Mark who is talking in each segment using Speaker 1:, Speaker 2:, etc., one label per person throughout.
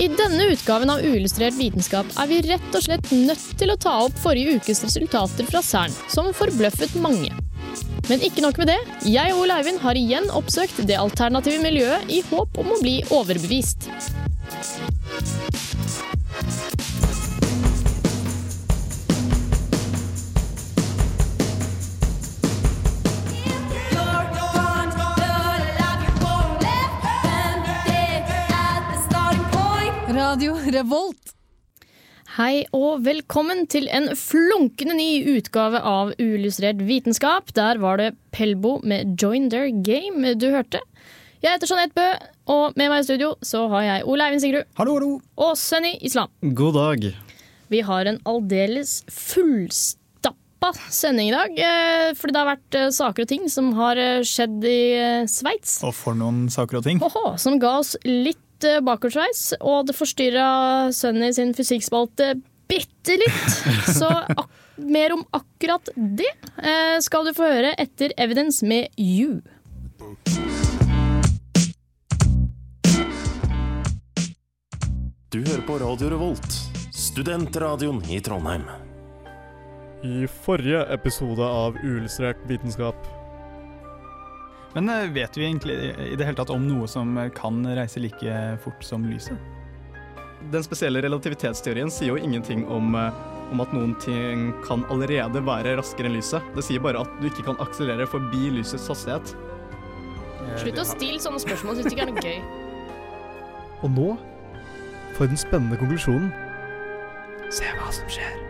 Speaker 1: I denne utgaven av Uillustrert vitenskap er vi rett og slett nødt til å ta opp forrige ukes resultater fra CERN, som forbløffet mange. Men ikke nok med det. Jeg og Ole Eivind har igjen oppsøkt det alternative miljøet i håp om å bli overbevist.
Speaker 2: Radio Revolt.
Speaker 1: Hei og velkommen til en flunkende ny utgave av Uillustrert vitenskap. Der var det Pelbo med 'Join Their Game' du hørte. Jeg heter Jeanette Bø, og med meg i studio så har jeg Ole Eivind Sigrud
Speaker 3: Hallo, hallo.
Speaker 1: og Sunny Islam.
Speaker 3: God dag.
Speaker 1: Vi har en aldeles fullstappa sending i dag. eh, Fordi det har vært eh, saker og ting som har eh, skjedd i Sveits.
Speaker 3: Og for noen saker og ting.
Speaker 1: Oho, som ga oss litt eh, bakoversveis, og det forstyrra i sin fysikkspalte bitte litt. Så ak mer om akkurat det eh, skal du få høre etter Evidence med You.
Speaker 4: Du hører på Radio Revolt, studentradioen i Trondheim.
Speaker 5: I forrige episode av Uillustrert vitenskap.
Speaker 3: Men eh, vet vi egentlig i det hele tatt om noe som eh, kan reise like fort som lyset?
Speaker 6: Den spesielle relativitetsteorien sier jo ingenting om, eh, om at noen ting kan allerede være raskere enn lyset. Det sier bare at du ikke kan akselerere forbi lysets hastighet.
Speaker 1: Slutt å stille sånne spørsmål, syns du ikke er noe gøy.
Speaker 5: Og nå, for den spennende konklusjonen Se hva som skjer.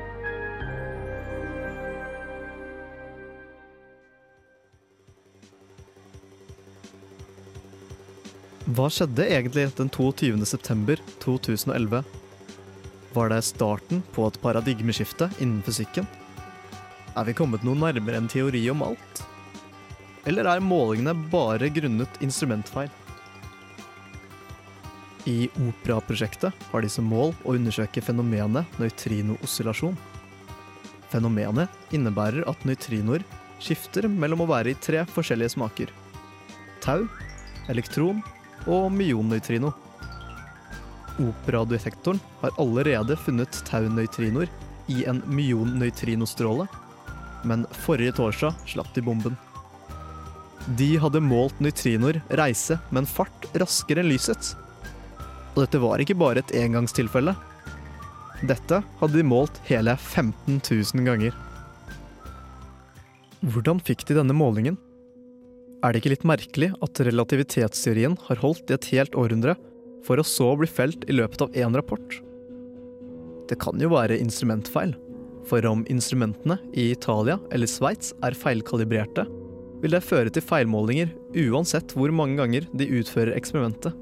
Speaker 7: Hva skjedde egentlig den 22. september 2011? Var det starten på et paradigmeskifte innen fysikken? Er vi kommet noe nærmere en teori om alt? Eller er målingene bare grunnet instrumentfeil? I Opera-prosjektet har de som mål å undersøke fenomenet nøytrinooscillasjon. Fenomenet innebærer at nøytrinoer skifter mellom å være i tre forskjellige smaker. Tau, elektron og myonnøytrino. Operadetektoren har allerede funnet taunøytrinoer i en myonnøytrinostråle, men forrige torsdag slapp de bomben. De hadde målt nøytrinoer reise med en fart raskere enn lysets. Og dette var ikke bare et engangstilfelle. Dette hadde de målt hele 15 000 ganger. Hvordan fikk de denne målingen? Er det ikke litt merkelig at relativitetsteorien har holdt i et helt århundre, for å så bli felt i løpet av én rapport? Det kan jo være instrumentfeil, for om instrumentene i Italia eller Sveits er feilkalibrerte, vil det føre til feilmålinger uansett hvor mange ganger de utfører eksperimentet.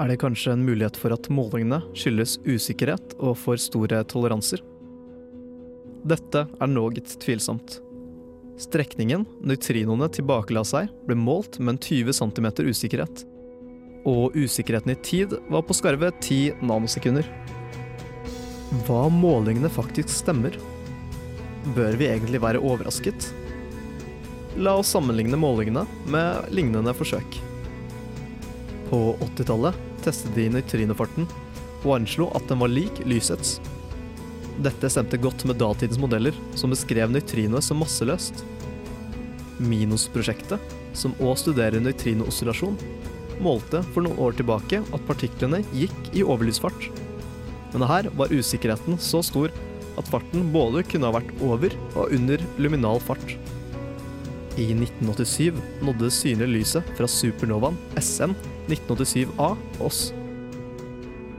Speaker 7: Er det kanskje en mulighet for at målingene skyldes usikkerhet og for store toleranser? Dette er noe tvilsomt. Strekningen nøytrinoene tilbakela seg, ble målt med en 20 cm usikkerhet. Og usikkerheten i tid var på skarve 10 nanosekunder. Hva målingene faktisk stemmer? Bør vi egentlig være overrasket? La oss sammenligne målingene med lignende forsøk. På 80-tallet testet de nøytrinofarten og anslo at den var lik lysets. Dette stemte godt med datidens modeller, som beskrev nøytrinoet som masseløst. Minos-prosjektet, som òg studerer nøytrinooscillasjon, målte for noen år tilbake at partiklene gikk i overlysfart. Men her var usikkerheten så stor at farten både kunne ha vært over og under luminal fart. I 1987 nådde det synlige lyset fra supernovaen SN 1987A oss.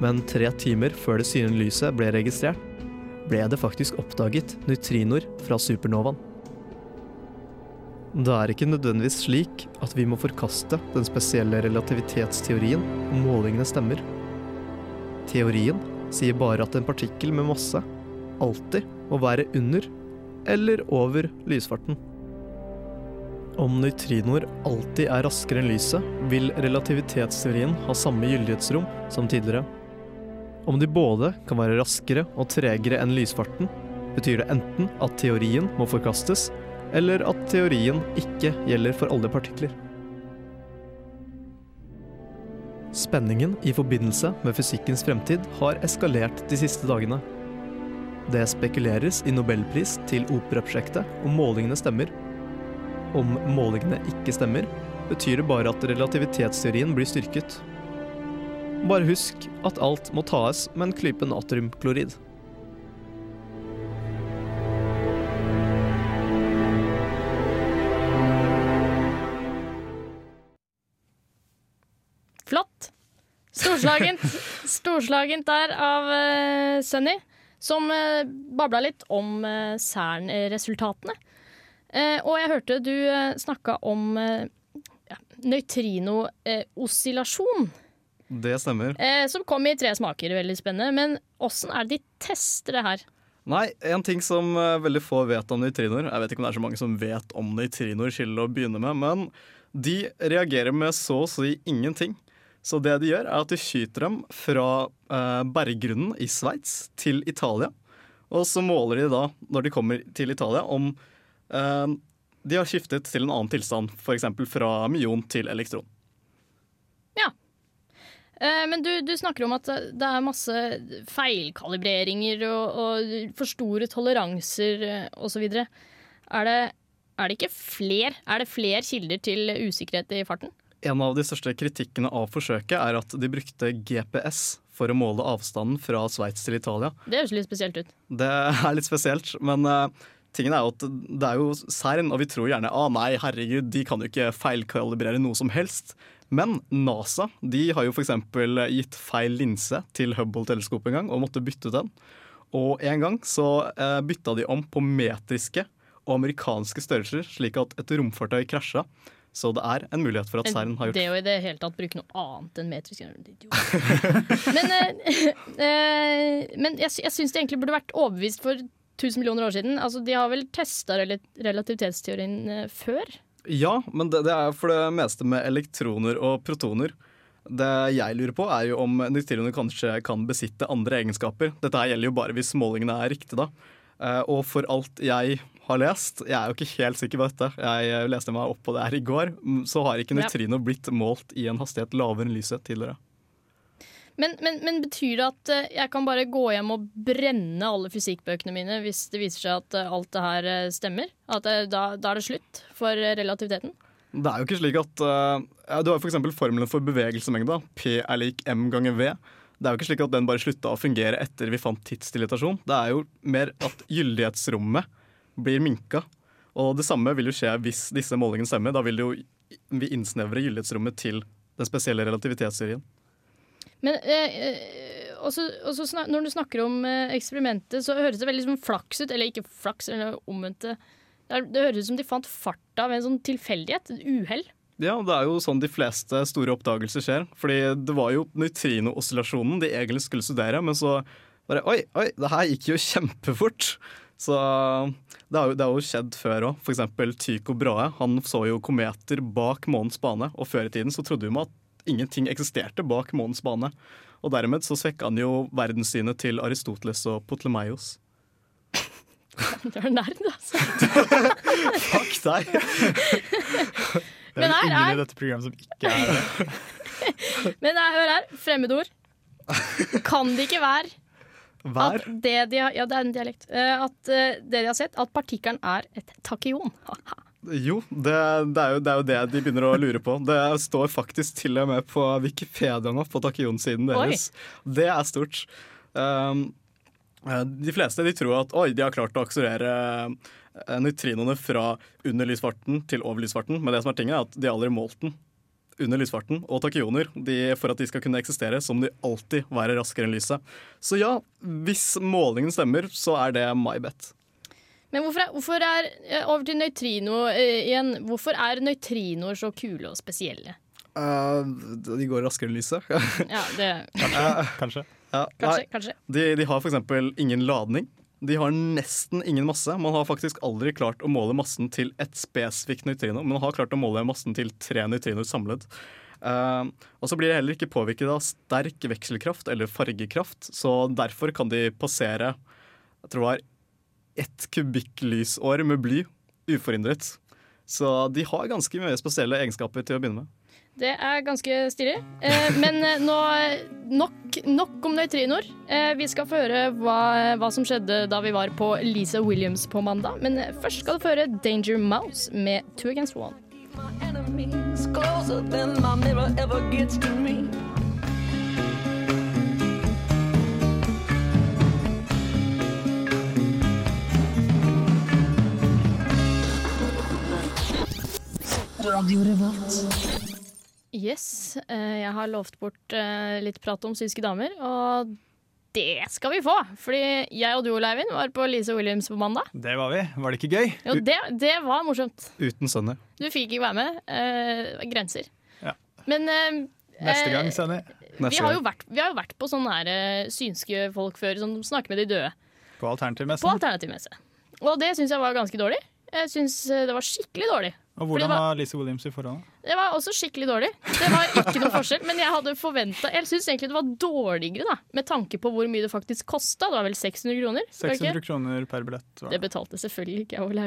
Speaker 7: Men tre timer før det synlige lyset ble registrert, ble det faktisk oppdaget nøytrinoer fra supernovaen. Det er ikke nødvendigvis slik at vi må forkaste den spesielle relativitetsteorien om målingene stemmer. Teorien sier bare at en partikkel med masse alltid må være under eller over lysfarten. Om nøytrinoer alltid er raskere enn lyset, vil relativitetsteorien ha samme gyldighetsrom som tidligere. Om de både kan være raskere og tregere enn lysfarten, betyr det enten at teorien må forkastes, eller at teorien ikke gjelder for alle partikler. Spenningen i forbindelse med fysikkens fremtid har eskalert de siste dagene. Det spekuleres i nobelpris til operaprosjektet om målingene stemmer. Om målingene ikke stemmer, betyr det bare at relativitetsteorien blir styrket. Bare husk at alt må tas med en klype natriumklorid.
Speaker 1: Flott. Storslagent, storslagent der av uh, Sunny, som uh, babla litt om uh, Cern-resultatene. Uh, og jeg hørte du uh, snakka om uh, ja, nøytrino-oscillasjon.
Speaker 6: Det stemmer.
Speaker 1: Eh, som kom i tre smaker, veldig spennende. Men åssen er det de tester det her?
Speaker 6: Nei, en ting som uh, veldig få vet om nøytrinoer Jeg vet ikke om det er så mange som vet om nøytrinoer til å begynne med, men de reagerer med så å si ingenting. Så det de gjør, er at de skyter dem fra eh, berggrunnen i Sveits til Italia. Og så måler de da, når de kommer til Italia, om eh, de har skiftet til en annen tilstand. F.eks. fra myon til elektron.
Speaker 1: Eh, men du, du, snakker om at det er masse feilkalibreringer og, og for store toleranser eh, osv. Er, det, er det ikke fler, er det flere kilder til usikkerhet i farten?
Speaker 6: En av de største kritikkene av forsøket er at de brukte GPS for å måle avstanden fra Sveits til Italia.
Speaker 1: Det høres litt spesielt ut.
Speaker 6: Det er litt spesielt, men tingen er jo at det er jo CERN, og vi tror gjerne ah, nei, herregud, de kan jo ikke feilkalibrere noe som helst. Men NASA de har jo f.eks. gitt feil linse til Hubble-teleskopet en gang og måtte bytte ut den. Og en gang så eh, bytta de om på metriske og amerikanske størrelser, slik at et romfartøy krasja. Så det er en mulighet for at CERN har gjort
Speaker 1: Det å i det hele tatt bruke noe annet enn metrisk Men, eh, eh, men jeg, jeg syns det egentlig burde vært overbevist for 1000 millioner år siden. Altså, de har vel testa relativitetsteorien eh, før?
Speaker 6: Ja, men det, det, er for det meste med elektroner og protoner. Det jeg lurer på, er jo om nøytrinoner kanskje kan besitte andre egenskaper. Dette her gjelder jo bare hvis målingene er riktige, da. Eh, og for alt jeg har lest, jeg er jo ikke helt sikker på dette, jeg leste meg opp på det her i går, så har ikke nøytrino blitt målt i en hastighet lavere enn lyset tidligere.
Speaker 1: Men, men, men, betyr det at eh, jeg kan bare gå hjem og brenne alle fysikkbøkene mine hvis det viser seg at eh, alt det her eh, stemmer? At da, da er det slutt for relativiteten?
Speaker 6: Det er jo ikke slik at uh, Du har f.eks. For formelen for bevegelsemengde. P er lik m ganger v. Det er jo ikke slik at den bare slutta å fungere etter vi fant tidsdilatasjon. Det er jo mer at gyldighetsrommet blir minka. Og det samme vil jo skje hvis disse målingene stemmer. Da vil jo vi innsnevre gyldighetsrommet til den spesielle relativitetsteorien.
Speaker 1: Men eh, eh, også, også snak, når du snakker om eh, eksperimentet, så høres det veldig som flaks ut. Eller ikke flaks, eller omvendt. Det, det høres ut som de fant farta ved en sånn tilfeldighet. Et uhell.
Speaker 6: Ja, det er jo sånn de fleste store oppdagelser skjer. Fordi det var jo nøytrinooscillasjonen de egentlig skulle studere, men så bare Oi, oi, det her gikk jo kjempefort! Så det har jo, det har jo skjedd før òg. Eksempel Tycho Brahe. Han så jo kometer bak månens bane, og før i tiden så trodde vi at ingenting eksisterte bak månens bane. Og dermed så svekka han jo verdenssynet til Aristoteles og Potlemaios.
Speaker 1: Du er nerd, altså.
Speaker 6: Fuck deg.
Speaker 3: det er ingen er... i dette programmet som ikke er det.
Speaker 1: Men jeg hører her, fremmedord. Kan det ikke være
Speaker 6: Vær?
Speaker 1: at det de har Ja, det er en dialekt. Eh, at eh, det de har sett, at partikkelen er et takion.
Speaker 6: Jo, det, det, er jo, det, er jo, det de begynner å lure på. Det står faktisk til og med på Wikipedia nå, på Takion-siden deres. Oi. Det er stort. Um, eh, de fleste de tror at oi, de har klart å akselerere uh, nøytrinoene fra under lysfarten til over lysfarten, men det som er tingen er at de aldri målt den under lysfarten. Og takioner, de, for at de skal kunne eksistere, så må de alltid være raskere enn lyset. Så ja, hvis målingen stemmer, så er det my bet.
Speaker 1: Men hvorfor er, hvorfor er eh, Over til nøytrino eh, igjen. Hvorfor er nøytrinoer så kule og spesielle?
Speaker 6: Uh, de går raskere enn lyset.
Speaker 1: Ja, det
Speaker 3: Kanskje.
Speaker 6: Ja,
Speaker 1: Kanskje.
Speaker 6: nei,
Speaker 1: kanskje.
Speaker 6: de, de har f.eks. ingen ladning. De har nesten ingen masse. Man har faktisk aldri klart å måle massen til ett spesifikt nøytrino, men man har klart å måle massen til tre nøytrinoer samlet. Uh, og så blir de heller ikke påvirket av sterk vekselkraft eller fargekraft, så derfor kan de passere jeg tror det var ett kubikklysår med bly uforhindret. Så de har ganske mye spesielle egenskaper til å begynne med.
Speaker 1: Det er ganske stilig. Eh, men eh, nå nok, nok om nøytrinoer. Eh, vi skal få høre hva, hva som skjedde da vi var på Lisa Williams på mandag. Men først skal du få høre Danger Mouse med Two Against One.
Speaker 8: enemies closer than my mirror ever gets to me. Radio Revolt.
Speaker 1: Yes, eh, jeg har lovt bort eh, litt prat om synske damer, og det skal vi få! Fordi jeg og du, Ole Eivind, var på Lise Williams på mandag.
Speaker 3: Det var vi. Var det ikke gøy?
Speaker 1: Jo, det, det var morsomt.
Speaker 6: Uten Sunny.
Speaker 1: Du fikk ikke være med. Eh, grenser.
Speaker 3: Ja.
Speaker 1: Men eh,
Speaker 3: Neste gang,
Speaker 1: eh,
Speaker 3: Sunny.
Speaker 1: Vi har, jo vært, vi har jo vært på sånne her, synske folk før som snakker med de døde.
Speaker 3: På
Speaker 1: På alternativmesse. Og det syns jeg var ganske dårlig. Jeg syns det var skikkelig dårlig.
Speaker 3: Og hvordan
Speaker 1: var-
Speaker 3: var Lise Williams i forholdet?
Speaker 1: Det var også skikkelig dårlig. Det var ikke noe forskjell, men jeg hadde forventa Jeg syns egentlig det var dårligere, da, med tanke på hvor mye det faktisk kosta. Det var vel 600 kroner? var det ikke?
Speaker 3: 600 kroner per billett.
Speaker 1: Det
Speaker 3: det.
Speaker 1: betalte selvfølgelig ikke jeg og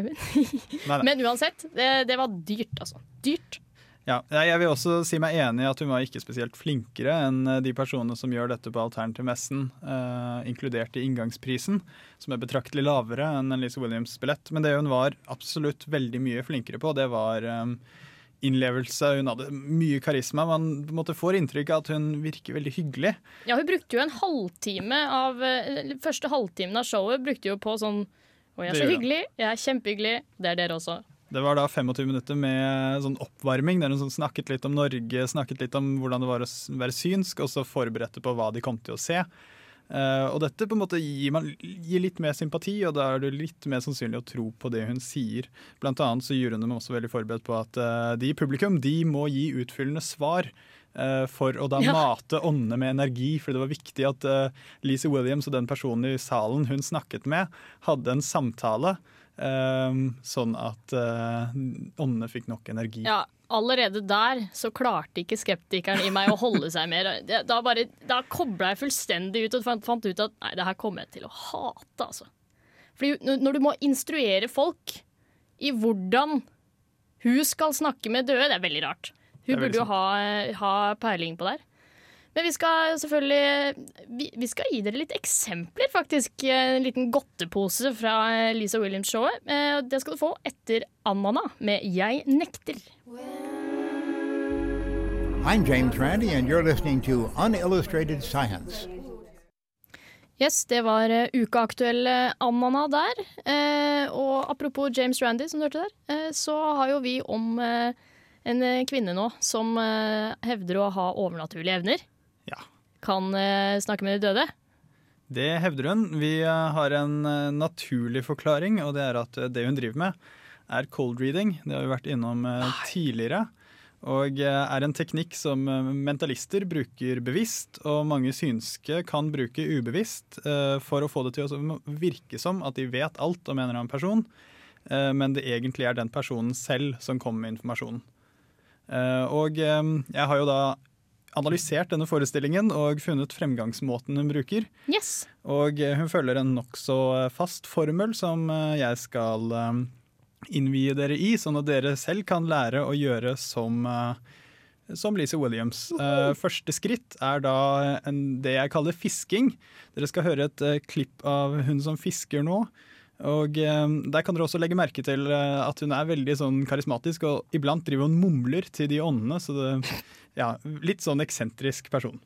Speaker 3: nei.
Speaker 1: Men uansett, det, det var dyrt, altså. Dyrt.
Speaker 3: Ja, jeg vil også si meg enig i at hun var ikke spesielt flinkere enn eh, de personene som gjør dette på alternativmessen, eh, inkludert i inngangsprisen, som er betraktelig lavere enn en Lisa Williams-billett. Men det hun var absolutt veldig mye flinkere på, det var eh, innlevelse. Hun hadde mye karisma. Man måte får inntrykk av at hun virker veldig hyggelig.
Speaker 1: Ja, hun brukte jo en halvtime av Første halvtimen av showet brukte jo på sånn Å, jeg er så hyggelig. Jeg er kjempehyggelig. Det er dere også.
Speaker 3: Det var da 25 minutter med sånn oppvarming, der hun sånn snakket litt om Norge, snakket litt om hvordan det var å være synsk, og så forberedte på hva de kom til å se. Uh, og dette på en måte gir, man, gir litt mer sympati, og da er det litt mer sannsynlig å tro på det hun sier. Blant annet så gjorde hun dem også veldig forberedt på at uh, de i publikum de må gi utfyllende svar. Uh, for å da
Speaker 1: Ja.
Speaker 3: mate åndene med energi, for det var viktig at uh, Lise Williams og den personen i salen hun snakket med, hadde en samtale. Eh, sånn at uh, åndene fikk nok energi.
Speaker 1: Ja, allerede der så klarte ikke skeptikeren i meg å holde seg mer. Da, bare, da kobla jeg fullstendig ut og fant, fant ut at nei, det her kommer jeg til å hate, altså. Fordi når du må instruere folk i hvordan hun skal snakke med døde, det er veldig rart. Hun burde jo ha, ha peiling på det her. Men vi skal selvfølgelig vi, vi skal gi dere litt eksempler, faktisk. En liten godtepose fra Lisa Williams-showet. Eh, Det skal du få etter Anana med 'Jeg nekter'.
Speaker 9: I'm James Randi, and you're listening to Unillustrated Science.
Speaker 1: Yes, det var ukeaktuelle uh, Anana der. Eh, og apropos James Randy, som du hørte der, eh, så har jo vi om eh, en eh, kvinne nå som eh, hevder å ha overnaturlige evner.
Speaker 3: Ja.
Speaker 1: Kan eh, snakke med de døde.
Speaker 3: Det hevder hun. Vi eh, har en eh, naturlig forklaring, og det er at eh, det hun driver med, er cold reading. Det har vi vært innom tidligere. Og er en teknikk som mentalister bruker bevisst, og mange synske kan bruke ubevisst for å få det til å virke som at de vet alt om en eller annen person, men det egentlig er den personen selv som kommer med informasjonen. Og jeg har jo da analysert denne forestillingen og funnet fremgangsmåten hun bruker.
Speaker 1: Yes.
Speaker 3: Og eh, hun følger en nokså eh, fast formel som eh, jeg skal innvie dere i, sånn at dere selv kan lære å gjøre som, som Lise Williams. Første skritt er da en, det jeg kaller fisking. Dere skal høre et klipp av hun som fisker nå. Og eh, Der kan dere også legge merke til eh, at hun er veldig sånn karismatisk, og iblant driver hun mumler til de åndene. Så det, ja, litt sånn eksentrisk person.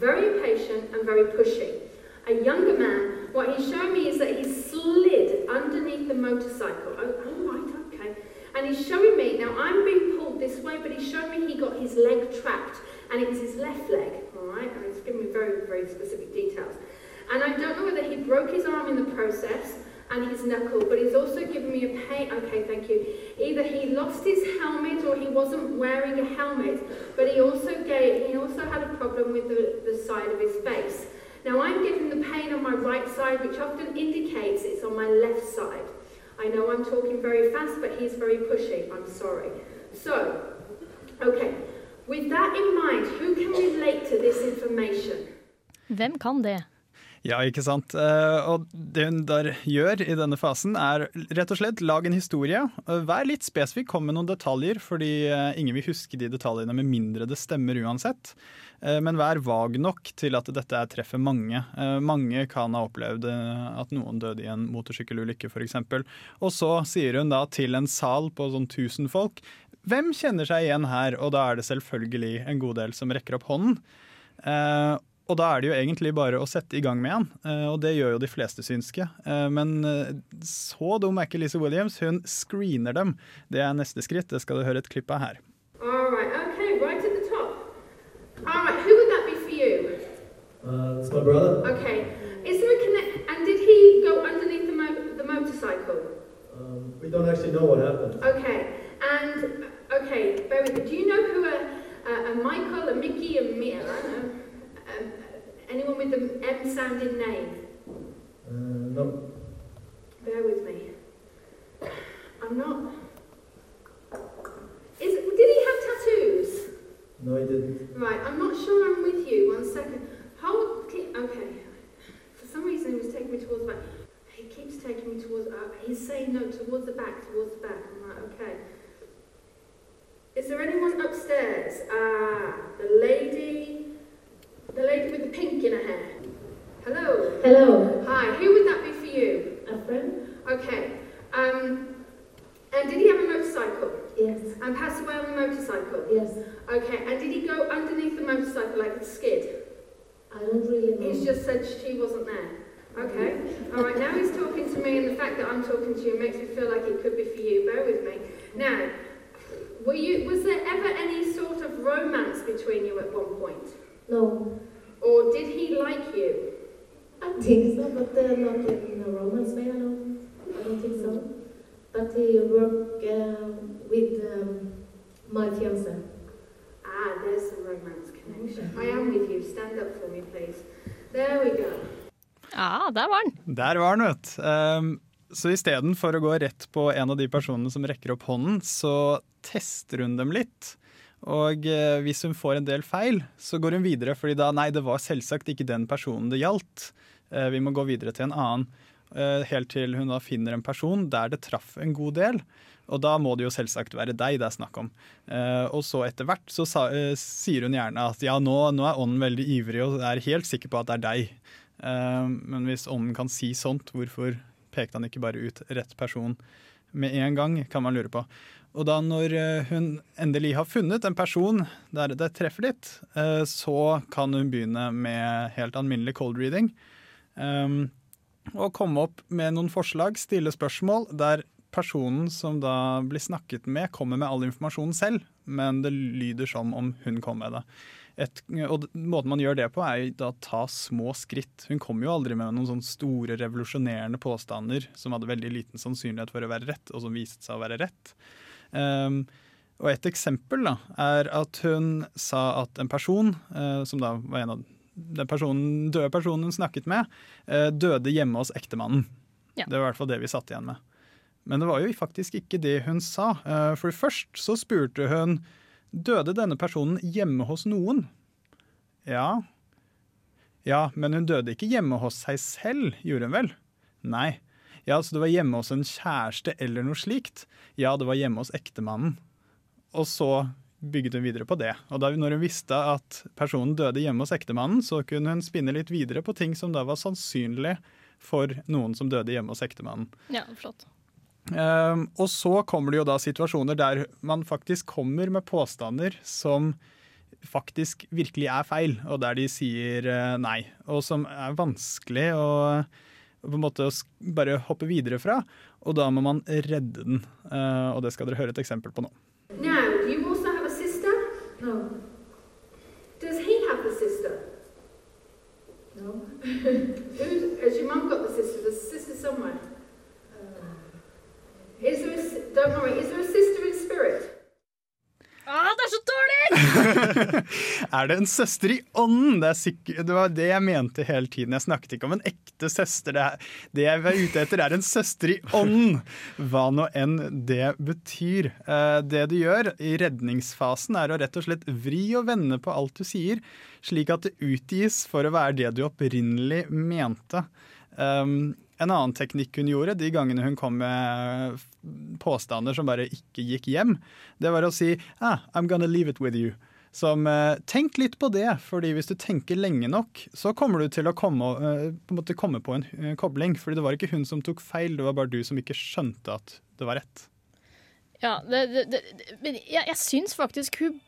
Speaker 10: Very impatient, and very pushy. A younger man, what he's showing me is that he slid underneath the motorcycle. Oh, oh right, okay. And he's showing me, now I'm being pulled this way, but he's showing me he got his leg trapped, and it was his left leg, all right? And he's giving me very very specific details. And I don't know whether he broke his arm in the process and his knuckle, but he's also given me a pain. Okay, thank you. Either he lost his helmet or he wasn't wearing a helmet, but he also gave, he also had a problem with the, the side of his face. Now I'm getting the pain on my right side, which often indicates it's on my left side. I know I'm talking very fast, but he's very pushy. I'm sorry. So, okay, with that in mind, who can relate to this information?
Speaker 1: Hvem kan det?
Speaker 3: Ja, ikke sant. Eh, Og det hun der gjør i denne fasen, er rett og slett lag en historie. Eh, Vær litt spesifikk, kom med noen detaljer, fordi eh, ingen vil huske de detaljene med mindre det stemmer uansett. Eh, Men vær vag nok til at dette er treffer mange. Mange kan ha opplevd at noen døde i en motorsykkelulykke f.eks. Og så sier hun da til en sal på sånn 1000 folk hvem kjenner seg igjen her? Og da er det selvfølgelig en god del som rekker opp hånden. Eh, og da er det jo egentlig bare å sette i gang med han, eh, og det gjør jo de fleste synske. Eh, men så dum er ikke Lisa Williams, hun screener dem. Det er neste skritt, det skal du høre et klipp av her.
Speaker 10: All right, okay, right at the top. All right, who would that be for you?
Speaker 11: Uh, it's my brother.
Speaker 10: Okay, is there a connect? And did he go underneath the, mo- the motorcycle?
Speaker 11: Um, we don't actually know what happened.
Speaker 10: Okay, and okay, bear with me. Do you know who a, a, a Michael, a Mickey, a Mi- I don't know, um, anyone with the M sounding name?
Speaker 11: Uh, no.
Speaker 10: Bear with me. I'm not. Is did he have tattoos?
Speaker 11: No, he didn't.
Speaker 10: Right, I'm not sure I'm with you. One second. Hold. Okay. For some reason, he was taking me towards the back. He keeps taking me towards. Uh, he's saying no, towards the back, towards the back. I'm like, okay. Is there anyone upstairs? Ah, the lady. The lady with the pink in her hair. Hello.
Speaker 12: Hello.
Speaker 10: Hi. Who would that be for you?
Speaker 12: A friend?
Speaker 10: Okay. Um, and did he have a motorcycle?
Speaker 12: Yes.
Speaker 10: And passed away on the motorcycle?
Speaker 12: Yes.
Speaker 10: Okay. And did he go underneath the motorcycle like a skid?
Speaker 12: I don't really know.
Speaker 10: He's just said she wasn't there. Okay. All right. Now he's talking to me, and the fact that I'm talking to you makes me feel like it could be for you. Bear with me. Now, were you? Was there ever any sort of romance between you at one point?
Speaker 12: No.
Speaker 10: Or did he like you?
Speaker 12: I think so, but uh, not in a romance way, I don't, I don't think so. But he worked uh, with um, my fiancé.
Speaker 10: Ah, there's some romance connection. I am with you. Stand up for me, please. There we go.
Speaker 1: Ja, der var den.
Speaker 3: Der var den, vet du. Um, så istedenfor å gå rett på en av de personene som rekker opp hånden, så tester hun dem litt. Og eh, hvis hun får en del feil, så går hun videre, fordi da nei, det var selvsagt ikke den personen det gjaldt. Eh, vi må gå videre til en annen. Eh, helt til hun da finner en person der det traff en god del. Og da må det jo selvsagt være deg det er snakk om. Og så etter hvert så sier hun gjerne at ja, nå, nå er ånden veldig ivrig og er helt sikker på at det er deg. Men hvis ånden kan si sånt, hvorfor pekte han ikke bare ut rett person med en gang, kan man lure på. Og da når eh, hun endelig har funnet en person der det treffer litt, eh, så kan hun begynne med helt alminnelig cold reading. Um, og komme opp med noen forslag, stille spørsmål, der personen som da blir snakket med, kommer med all informasjonen selv, men det lyder som om hun kom med det. Et, og måten man gjør det på, er å ta små skritt. Hun kom jo aldri med noen sånne store, revolusjonerende påstander som hadde veldig liten sannsynlighet for å være rett, og som viste seg å være rett. Um, og et eksempel da, er at hun sa at en person, uh, som da var en av den personen, døde personen hun snakket med, uh, døde hjemme hos ektemannen.
Speaker 1: Ja.
Speaker 3: Det var i hvert fall det vi satt igjen med. Men det var jo faktisk ikke det hun sa. Uh, For først så spurte hun døde denne personen hjemme hos noen. Ja. Ja, men hun døde ikke hjemme hos seg selv, gjorde hun vel? Nei. Ja, så det var hjemme hos en kjæreste eller noe slikt? Ja, det var hjemme hos ektemannen. Og så bygget hun videre på det. Og da når hun visste at personen døde hjemme hos ektemannen, så kunne hun spinne litt videre på ting som da var sannsynlig for noen som døde hjemme hos ektemannen.
Speaker 1: Ja, flott.
Speaker 3: Um, og så kommer det jo da situasjoner der man faktisk kommer med påstander som faktisk virkelig er feil, og der de sier eh, nei. Og som er vanskelig å på en måte bare hoppe videre fra. Og da må man redde den. Eh, og det skal dere høre et eksempel på nå.
Speaker 10: Now, do you also have a sister?
Speaker 12: No.
Speaker 10: Does he have a sister? Who's, has your mum got the sister? There's a sister somewhere. Is there a, don't worry, is there a sister in spirit?
Speaker 1: Ah, det er så dårlig!
Speaker 3: er det en søster i ånden? Det, det var det jeg mente hele tiden. Jeg snakket ikke om en ekte søster. Det, er, det jeg var ute etter, er en søster i ånden. Hva nå enn det betyr. Eh, Det du gjør i redningsfasen, er å rett og slett vri og vende på alt du sier, slik at det utgis for å være det du opprinnelig mente. Um, en annen teknikk hun gjorde de gangene hun kom med påstander som bare ikke gikk hjem, det var å si ah, I'm gonna leave it with you. Som eh, Tenk litt på det, fordi hvis du tenker lenge nok, så kommer du til å komme, eh, på, komme på en eh, kobling. Fordi det var ikke hun som tok feil, det var bare du som ikke skjønte at det var rett.
Speaker 1: Ja, det, det, det- men jeg, jeg syns faktisk hun,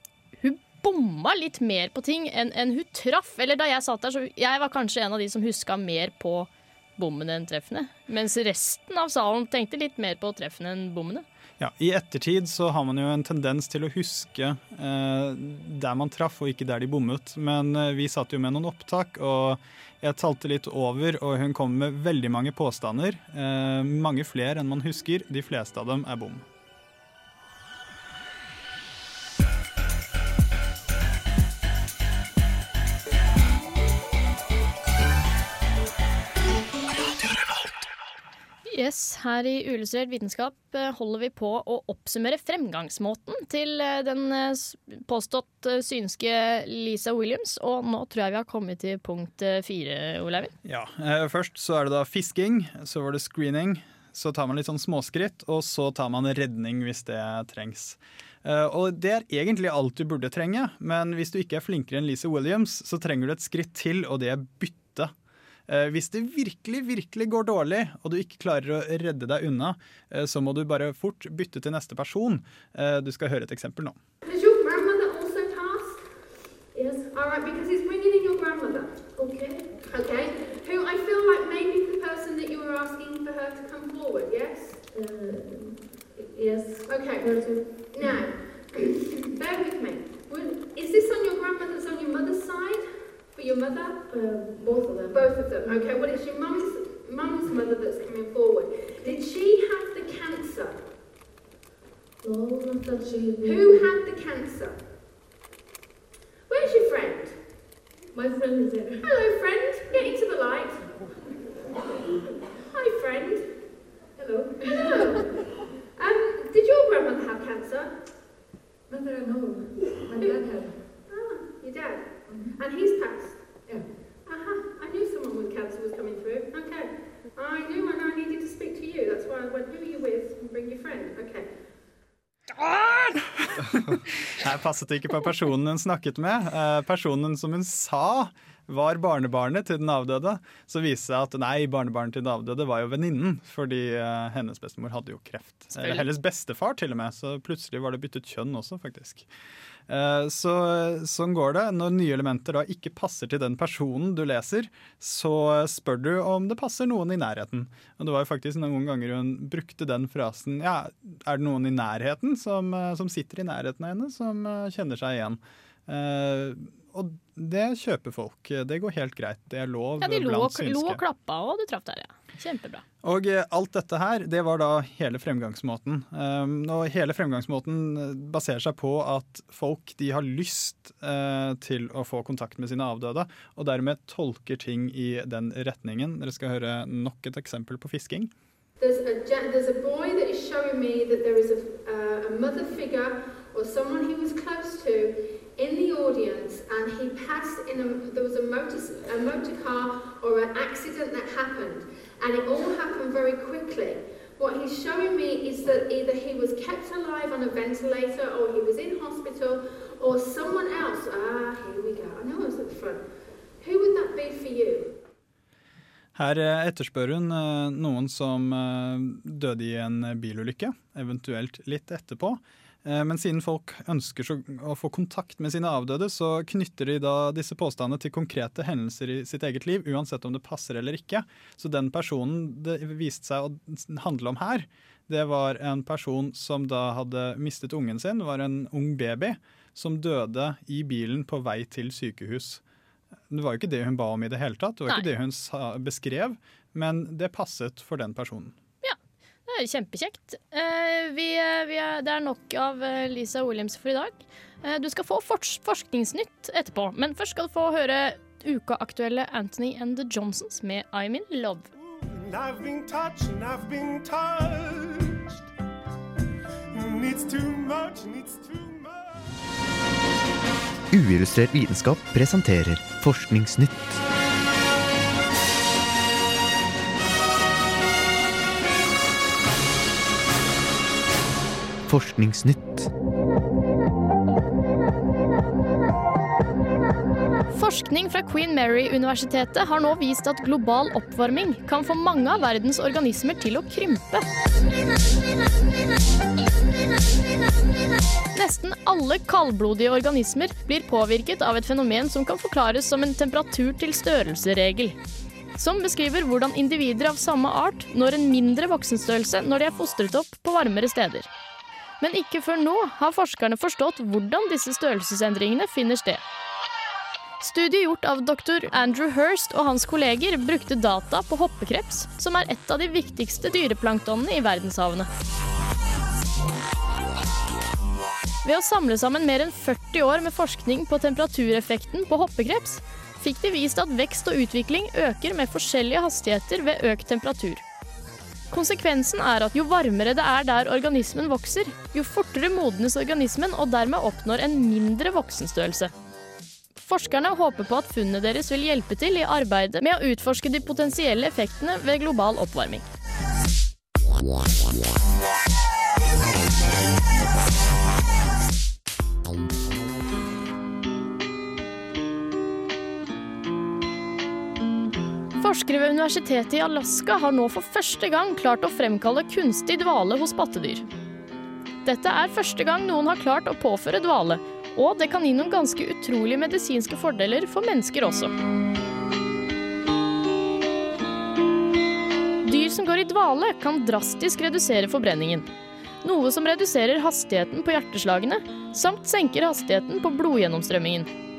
Speaker 1: hun bomma litt mer på ting enn enn hun traff. Eller da jeg satt der, så jeg var kanskje en av de som huska mer på bommene enn treffene. Mens resten av salen tenkte litt mer på treffene enn bommene.
Speaker 3: Ja, I ettertid så har man jo en tendens til å huske eh, der man traff, og ikke der de bommet. Men eh, vi satt jo med noen opptak, og jeg talte litt over, og hun kom med veldig mange påstander. Eh, mange flere enn man husker. De fleste av dem er bom.
Speaker 1: Yes, Her i Uillustrert vitenskap eh, holder vi på å oppsummere fremgangsmåten til eh, den eh, påstått synske Lisa Williams. Og nå tror jeg vi har kommet til punkt fire, Oleivind.
Speaker 3: Ja, Først så er det da fisking, så var det screening. Så tar man litt sånn småskritt, og så tar man redning hvis det trengs. Og det er egentlig alt du burde trenge, men hvis du ikke er flinkere enn Lisa Williams, så trenger du et skritt til, og det er bytte. Eh, Hvis det virkelig, virkelig går dårlig, og du ikke klarer å redde deg unna, eh, så må du bare fort bytte til neste person. Eh, Du skal høre et eksempel nå.
Speaker 12: Yes.
Speaker 10: All right, because he's bringing in your grandmother.
Speaker 12: Okay.
Speaker 10: Okay. Who I feel like maybe the person that you were asking for her to come forward. Yes.
Speaker 12: Uh, yes.
Speaker 10: Okay. Now, bear with me. Is this on your grandmother's on your mother's side? For your mother?
Speaker 12: Uh, both of them.
Speaker 10: Both of them. Okay. Well, it's your mum's mum's mother that's coming forward. Did she have the cancer?
Speaker 12: No, not that she.
Speaker 10: Who had the cancer? Where's your friend?
Speaker 12: My friend is there.
Speaker 10: Hello, friend.
Speaker 3: Passet ikke på personen hun snakket med. Eh, personen som hun sa var barnebarnet til den avdøde. Så viste det seg at nei, barnebarnet til den avdøde var jo venninnen. Fordi eh, hennes bestemor hadde jo kreft. Eller hennes bestefar til og med. Så plutselig var det byttet kjønn også, faktisk. Eh, Så sånn går det. Når nye elementer da ikke passer til den personen du leser, så spør du om det passer noen i nærheten. Og det var jo faktisk noen ganger hun brukte den frasen Ja, er det noen i nærheten som, eh, som sitter i nærheten av henne, som eh, kjenner seg igjen? Og det kjøper folk. Det går helt greit. Det er lov
Speaker 1: Ja, De lo,
Speaker 3: blant
Speaker 1: synske. lo og klappa, og du traff der, ja. Kjempebra.
Speaker 3: Og eh, alt dette her, det var da hele fremgangsmåten. Um, og hele fremgangsmåten eh, baserer seg på at folk de har lyst uh, til å få kontakt med sine avdøde, og dermed tolker ting i den retningen. Dere skal høre nok et eksempel på fisking.
Speaker 10: There's a, there's a boy that is showing me that there is a, uh, a mother figure or someone he was close to in the audience and he passed in a, there was a motor, a motor car or an accident that happened and it all happened very quickly. What he's showing me is that either he was kept alive on a ventilator or he was in hospital or someone else. Ah, here we go. I know I was at the front. Who would that be for you?
Speaker 3: Her eh, etterspør hun eh, noen som eh, døde i en bilulykke, eventuelt litt etterpå. Eh, Men siden folk ønsker å få kontakt med sine avdøde, så knytter de da disse påstandene til konkrete hendelser i sitt eget liv, uansett om det passer eller ikke. Så den personen det viste seg å handle om her, det var en person som da hadde mistet ungen sin, var en ung baby, som døde i bilen på vei til sykehus. Det var jo ikke det hun ba om i det hele tatt, det var
Speaker 1: Nei.
Speaker 3: ikke det hun beskrev, men det passet for den personen.
Speaker 1: Det er kjempekjekt. Eh, vi, eh, vi er, det er nok av eh, Lisa Williams for i dag. Eh, du skal få fors forskningsnytt etterpå, men først skal du få høre ukaaktuelle Anthony and the Johnsons med I'm in love.
Speaker 13: I've been touched and I've been touched. Needs too much needs too much.
Speaker 14: Uillustrert vitenskap presenterer Forskningsnytt. Forskningsnytt.
Speaker 1: Forskning fra Queen Mary-universitetet har nå vist at global oppvarming kan få mange av verdens organismer til å krympe. Nesten alle kaldblodige organismer blir påvirket av et fenomen som kan forklares som en temperatur-til-størrelse-regel. Som beskriver hvordan individer av samme art når en mindre voksenstørrelse når de er fostret opp på varmere steder. Men ikke før nå har forskerne forstått hvordan disse størrelsesendringene finner sted. Studiet gjort av dr. Andrew Hirst og hans kolleger brukte data på hoppekreps, som er et av de viktigste dyreplanktonene i verdenshavene. Ved å samle sammen mer enn 40 år med forskning på temperatureffekten på hoppekreps, fikk de vist at vekst og utvikling øker med forskjellige hastigheter ved økt temperatur. Konsekvensen er at jo varmere det er der organismen vokser, jo fortere modnes organismen og dermed oppnår en mindre voksenstørrelse. Forskerne håper på at funnene deres vil hjelpe til i arbeidet med å utforske de potensielle effektene ved global oppvarming. Forskere ved Universitetet i Alaska har nå for første gang klart å fremkalle kunstig dvale hos pattedyr. Dette er første gang noen har klart å påføre dvale, og det kan gi noen ganske utrolige medisinske fordeler for mennesker også. Dyr som går i dvale, kan drastisk redusere forbrenningen. Noe som reduserer hastigheten på hjerteslagene, samt senker hastigheten på blodgjennomstrømmingen.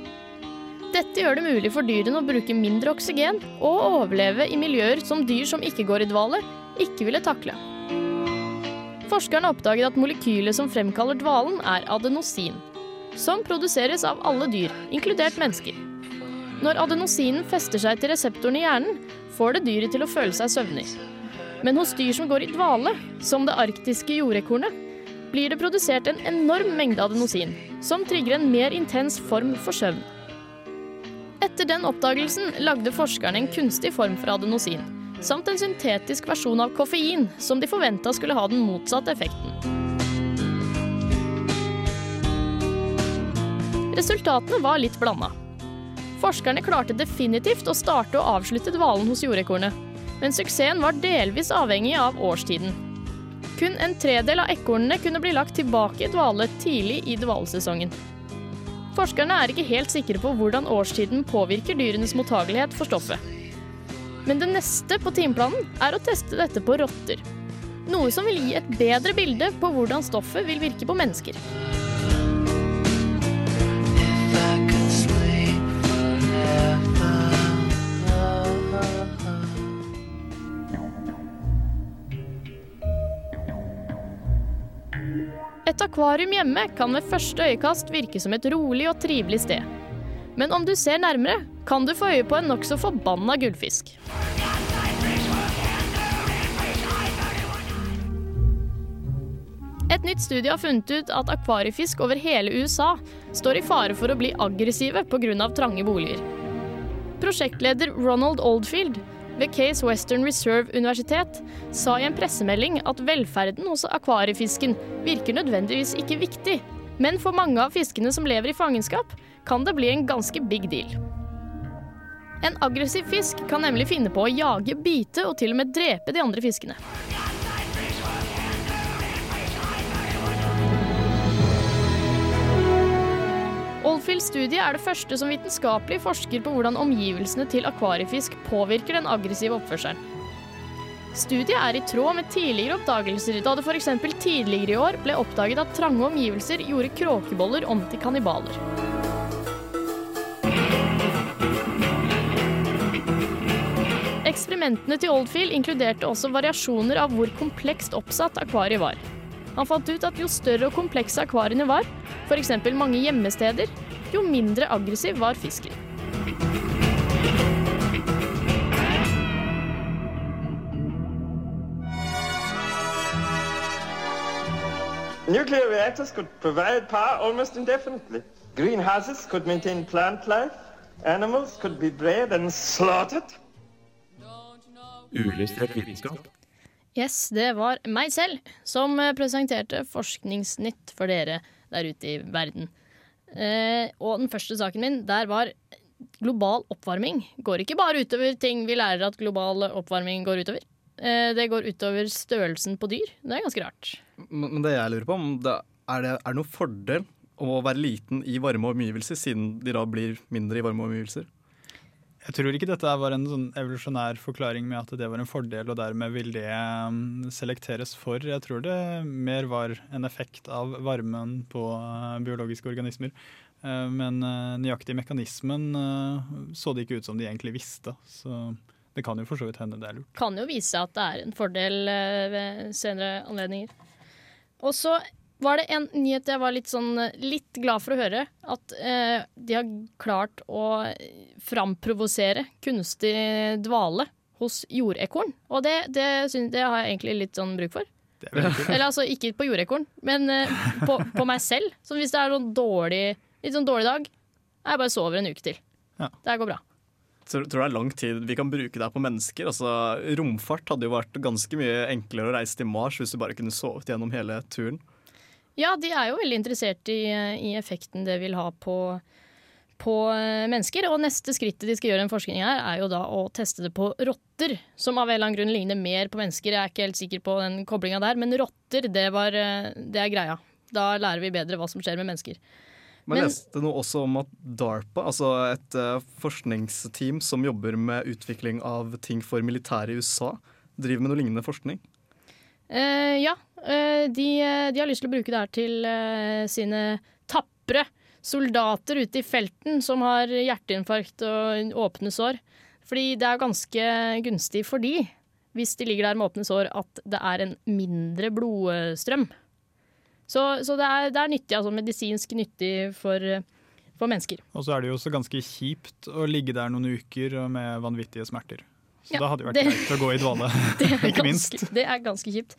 Speaker 1: Dette gjør det mulig for dyrene å bruke mindre oksygen og overleve i miljøer som dyr som ikke går i dvale, ikke ville takle. Forskerne oppdaget at molekylet som fremkaller dvalen, er adenosin, som produseres av alle dyr, inkludert mennesker. Når adenosinen fester seg til reseptoren i hjernen, får det dyret til å føle seg søvnig. Men hos dyr som går i dvale, som det arktiske jordekornet, blir det produsert en enorm mengde adenosin, som trigger en mer intens form for søvn. Etter den oppdagelsen lagde forskerne en kunstig form for adenosin, samt en syntetisk versjon av koffein, som de forventa skulle ha den motsatte effekten. Resultatene var litt blanda. Forskerne klarte definitivt å starte og avslutte dvalen hos jordekornet, men suksessen var delvis avhengig av årstiden. Kun en tredel av ekornene kunne bli lagt tilbake i dvale tidlig i dvalesesongen. Forskerne er ikke helt sikre på hvordan årstiden påvirker dyrenes mottagelighet for stoffet. Men det neste på timeplanen er å teste dette på rotter. Noe som vil gi et bedre bilde på hvordan stoffet vil virke på mennesker. Akvarium hjemme kan ved første øyekast virke som et rolig og trivelig sted. Men om du ser nærmere, kan du få øye på en nokså forbanna gullfisk. Et nytt studie har funnet ut at akvariefisk over hele USA står i fare for å bli aggressive pga. trange boliger. Prosjektleder Ronald Oldfield ved Case Western Reserve Universitet sa i en pressemelding at velferden hos akvariefisken virker nødvendigvis ikke viktig, men for mange av fiskene som lever i fangenskap, kan det bli en ganske big deal. En aggressiv fisk kan nemlig finne på å jage, bite og til og med drepe de andre fiskene. Studie er det første som vitenskapelig forsker på hvordan omgivelsene til akvariefisk påvirker den aggressive oppførselen. Studiet er i tråd med tidligere oppdagelser, da det f.eks. tidligere i år ble oppdaget at trange omgivelser gjorde kråkeboller om til kannibaler. Eksperimentene til Oldfield inkluderte også variasjoner av hvor komplekst oppsatt akvariet var. Han fant ut at jo større og komplekse akvariene var, f.eks. mange gjemmesteder, jo mindre aggressiv var fisken.
Speaker 15: Nuclear reactors could provide power almost indefinitely. Greenhouses could maintain plant life. Animals could be bred and slaughtered.
Speaker 4: Uillustrert vitenskap.
Speaker 1: Yes, det var meg selv som presenterte Forskningsnytt for dere der ute i verden. Eh, og den første saken min, der var global oppvarming. Går ikke bare utover ting vi lærer at global oppvarming går utover. Eh, det går utover størrelsen på dyr. Det er ganske rart.
Speaker 6: Men, det jeg lurer på, er det er det noen fordel å være liten i varme omgivelser, siden de da blir mindre i varme omgivelser?
Speaker 3: Jeg tror ikke dette var en sånn evolusjonær forklaring med at det var en fordel, og dermed vil det um, selekteres for. Jeg tror det mer var en effekt av varmen på uh, biologiske organismer. Uh, men uh, nøyaktig mekanismen uh, så det ikke ut som de egentlig visste. Så det kan jo for så vidt hende det er lurt.
Speaker 1: Kan jo vise at det er en fordel eh, ved senere anledninger. Og så var det en nyhet jeg var litt, sånn, litt glad for å høre. At eh, de har klart å framprovosere kunstig dvale hos jordekorn. Og det, det, synes, det har jeg egentlig litt sånn bruk for. Eller altså ikke på jordekorn, men eh, på, på, meg selv. Så hvis det er en dårlig, litt sånn dårlig dag, jeg bare sover en uke til.
Speaker 3: Ja.
Speaker 1: Det går bra.
Speaker 6: Tror, tror det er lang tid vi kan bruke det her på mennesker. Altså, romfart hadde jo vært ganske mye enklere å reise til Mars hvis du bare kunne sovet gjennom hele turen.
Speaker 1: Ja, de er jo veldig interessert i, i effekten det vil ha på, på eh, mennesker. Og neste skrittet de skal gjøre en forskning her, er jo da å teste det på rotter. Som av en eller annen grunn ligner mer på mennesker. Jeg er ikke helt sikker på den koblinga der, men rotter, det, var, eh, det er greia. Da lærer vi bedre hva som skjer med mennesker.
Speaker 6: Men jeg leste noe også om at DARPA, altså et uh, forskningsteam som jobber med utvikling av ting for militæret i USA, driver med noe lignende forskning.
Speaker 1: Uh, ja, uh, de, de, har lyst til å bruke det her til sine tapre soldater ute i felten som har hjerteinfarkt og åpne sår. Fordi det er ganske gunstig for de, hvis de ligger der med åpne sår, at det er en mindre blodstrøm. Så, så det, er, det, er, nyttig, altså medisinsk nyttig for, for mennesker.
Speaker 3: Og så er det jo også ganske kjipt å ligge der noen uker med vanvittige smerter. Så
Speaker 1: Ja,
Speaker 3: da hadde det vært
Speaker 1: det-
Speaker 3: greit å gå i dvale.
Speaker 1: Det er
Speaker 3: ikke minst.
Speaker 1: ganske, det er ganske kjipt.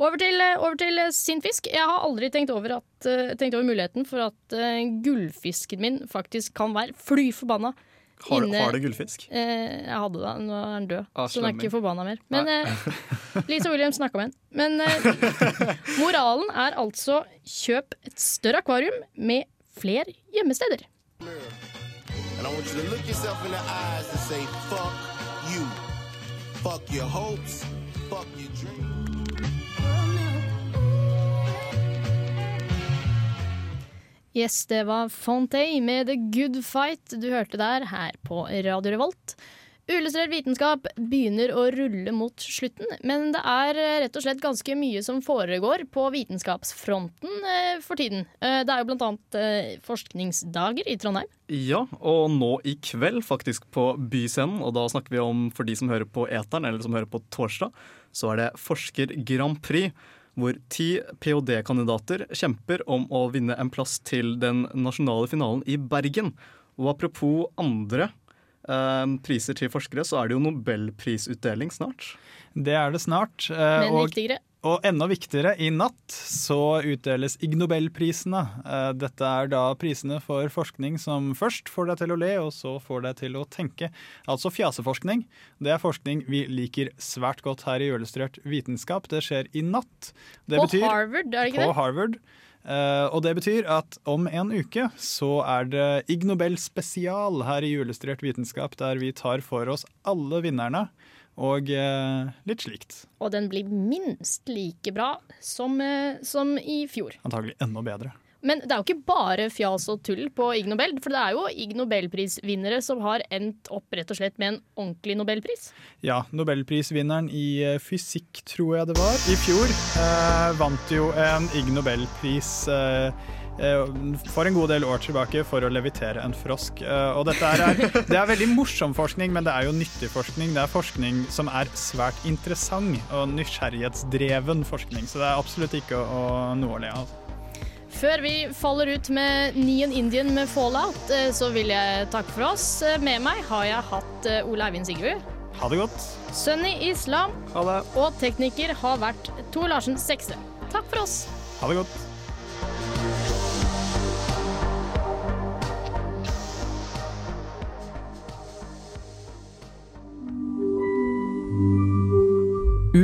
Speaker 1: Over til, over til sinnfisk. Jeg har aldri tenkt over, at, eh, tenkt over muligheten for at uh, gullfisken min faktisk kan være fly forbanna.
Speaker 6: Har,
Speaker 1: inne-
Speaker 6: har du gullfisk?
Speaker 1: Uh, jeg hadde det, nå er den død,
Speaker 6: Ah,
Speaker 1: så den er ikke forbanna mer. Men uh, Lisa Williams snakka med den. Men eh, moralen er altså kjøp et større akvarium med flere gjemmesteder.
Speaker 16: And I want you to look yourself in the eyes and say, fuck you. Fuck your hopes. Fuck your dreams.
Speaker 1: Yes, det var Fontaine med The Good Fight du hørte der her på Radio Revolt. Uillustrert vitenskap begynner å rulle mot slutten, men det er eh, rett og slett ganske mye som foregår på vitenskapsfronten eh, for tiden. Eh, det er jo blant annet forskningsdager i Trondheim.
Speaker 6: Ja, og nå i kveld faktisk på Byscenen, og da snakker vi om for de som hører på Eteren, eller som hører på torsdag, så er det Forsker Grand Prix, hvor ti ph.d.-kandidater kjemper om å vinne en plass til den nasjonale finalen i Bergen. Og apropos andre priser til forskere, så er det jo nobelprisutdeling snart.
Speaker 3: Det er det snart. eh,
Speaker 1: Men
Speaker 3: og,
Speaker 1: viktigere.
Speaker 3: og enda viktigere, i natt så utdeles Ig Nobelprisene. Eh, Dette er da prisene for forskning som først får deg til å le, og så får deg til å tenke. Altså fjaseforskning. Det er forskning vi liker svært godt her i Illustrert vitenskap. Det skjer i natt. Det
Speaker 1: På Harvard, er det ikke
Speaker 3: på
Speaker 1: det?
Speaker 3: Harvard. Eh, og det betyr at om en uke så er det Ig Nobel spesial her i Julestrert vitenskap, der vi tar for oss alle vinnerne og eh, litt slikt.
Speaker 1: Og den blir minst like bra som, eh, som i fjor.
Speaker 3: Antagelig enda bedre.
Speaker 1: Men det er jo ikke bare fjas og tull på Ig Nobel, for det er jo Ig Nobelprisvinnere som har endt opp rett og slett med en ordentlig nobelpris.
Speaker 3: Ja, nobelprisvinneren i eh, fysikk, tror jeg det var, i fjor, eh, vant jo en Ig Nobelpris eh, eh, for en god del år tilbake for å levitere en frosk. Eh, Og dette er, det er veldig morsom forskning, men det er jo nyttig forskning. Det er forskning som er svært interessant og nysgjerrighetsdreven forskning, så det er absolutt ikke å, noe å le av.
Speaker 1: Før vi faller ut med Nien Indian med Fallout, eh, så vil jeg takke for oss. Eh, Med meg har jeg hatt eh, Ole Eivind Sigurd.
Speaker 3: Ha det godt.
Speaker 1: Sunny Islam. Og tekniker har vært Tor Larsen Sekstø. Takk for oss.
Speaker 3: Ha det godt.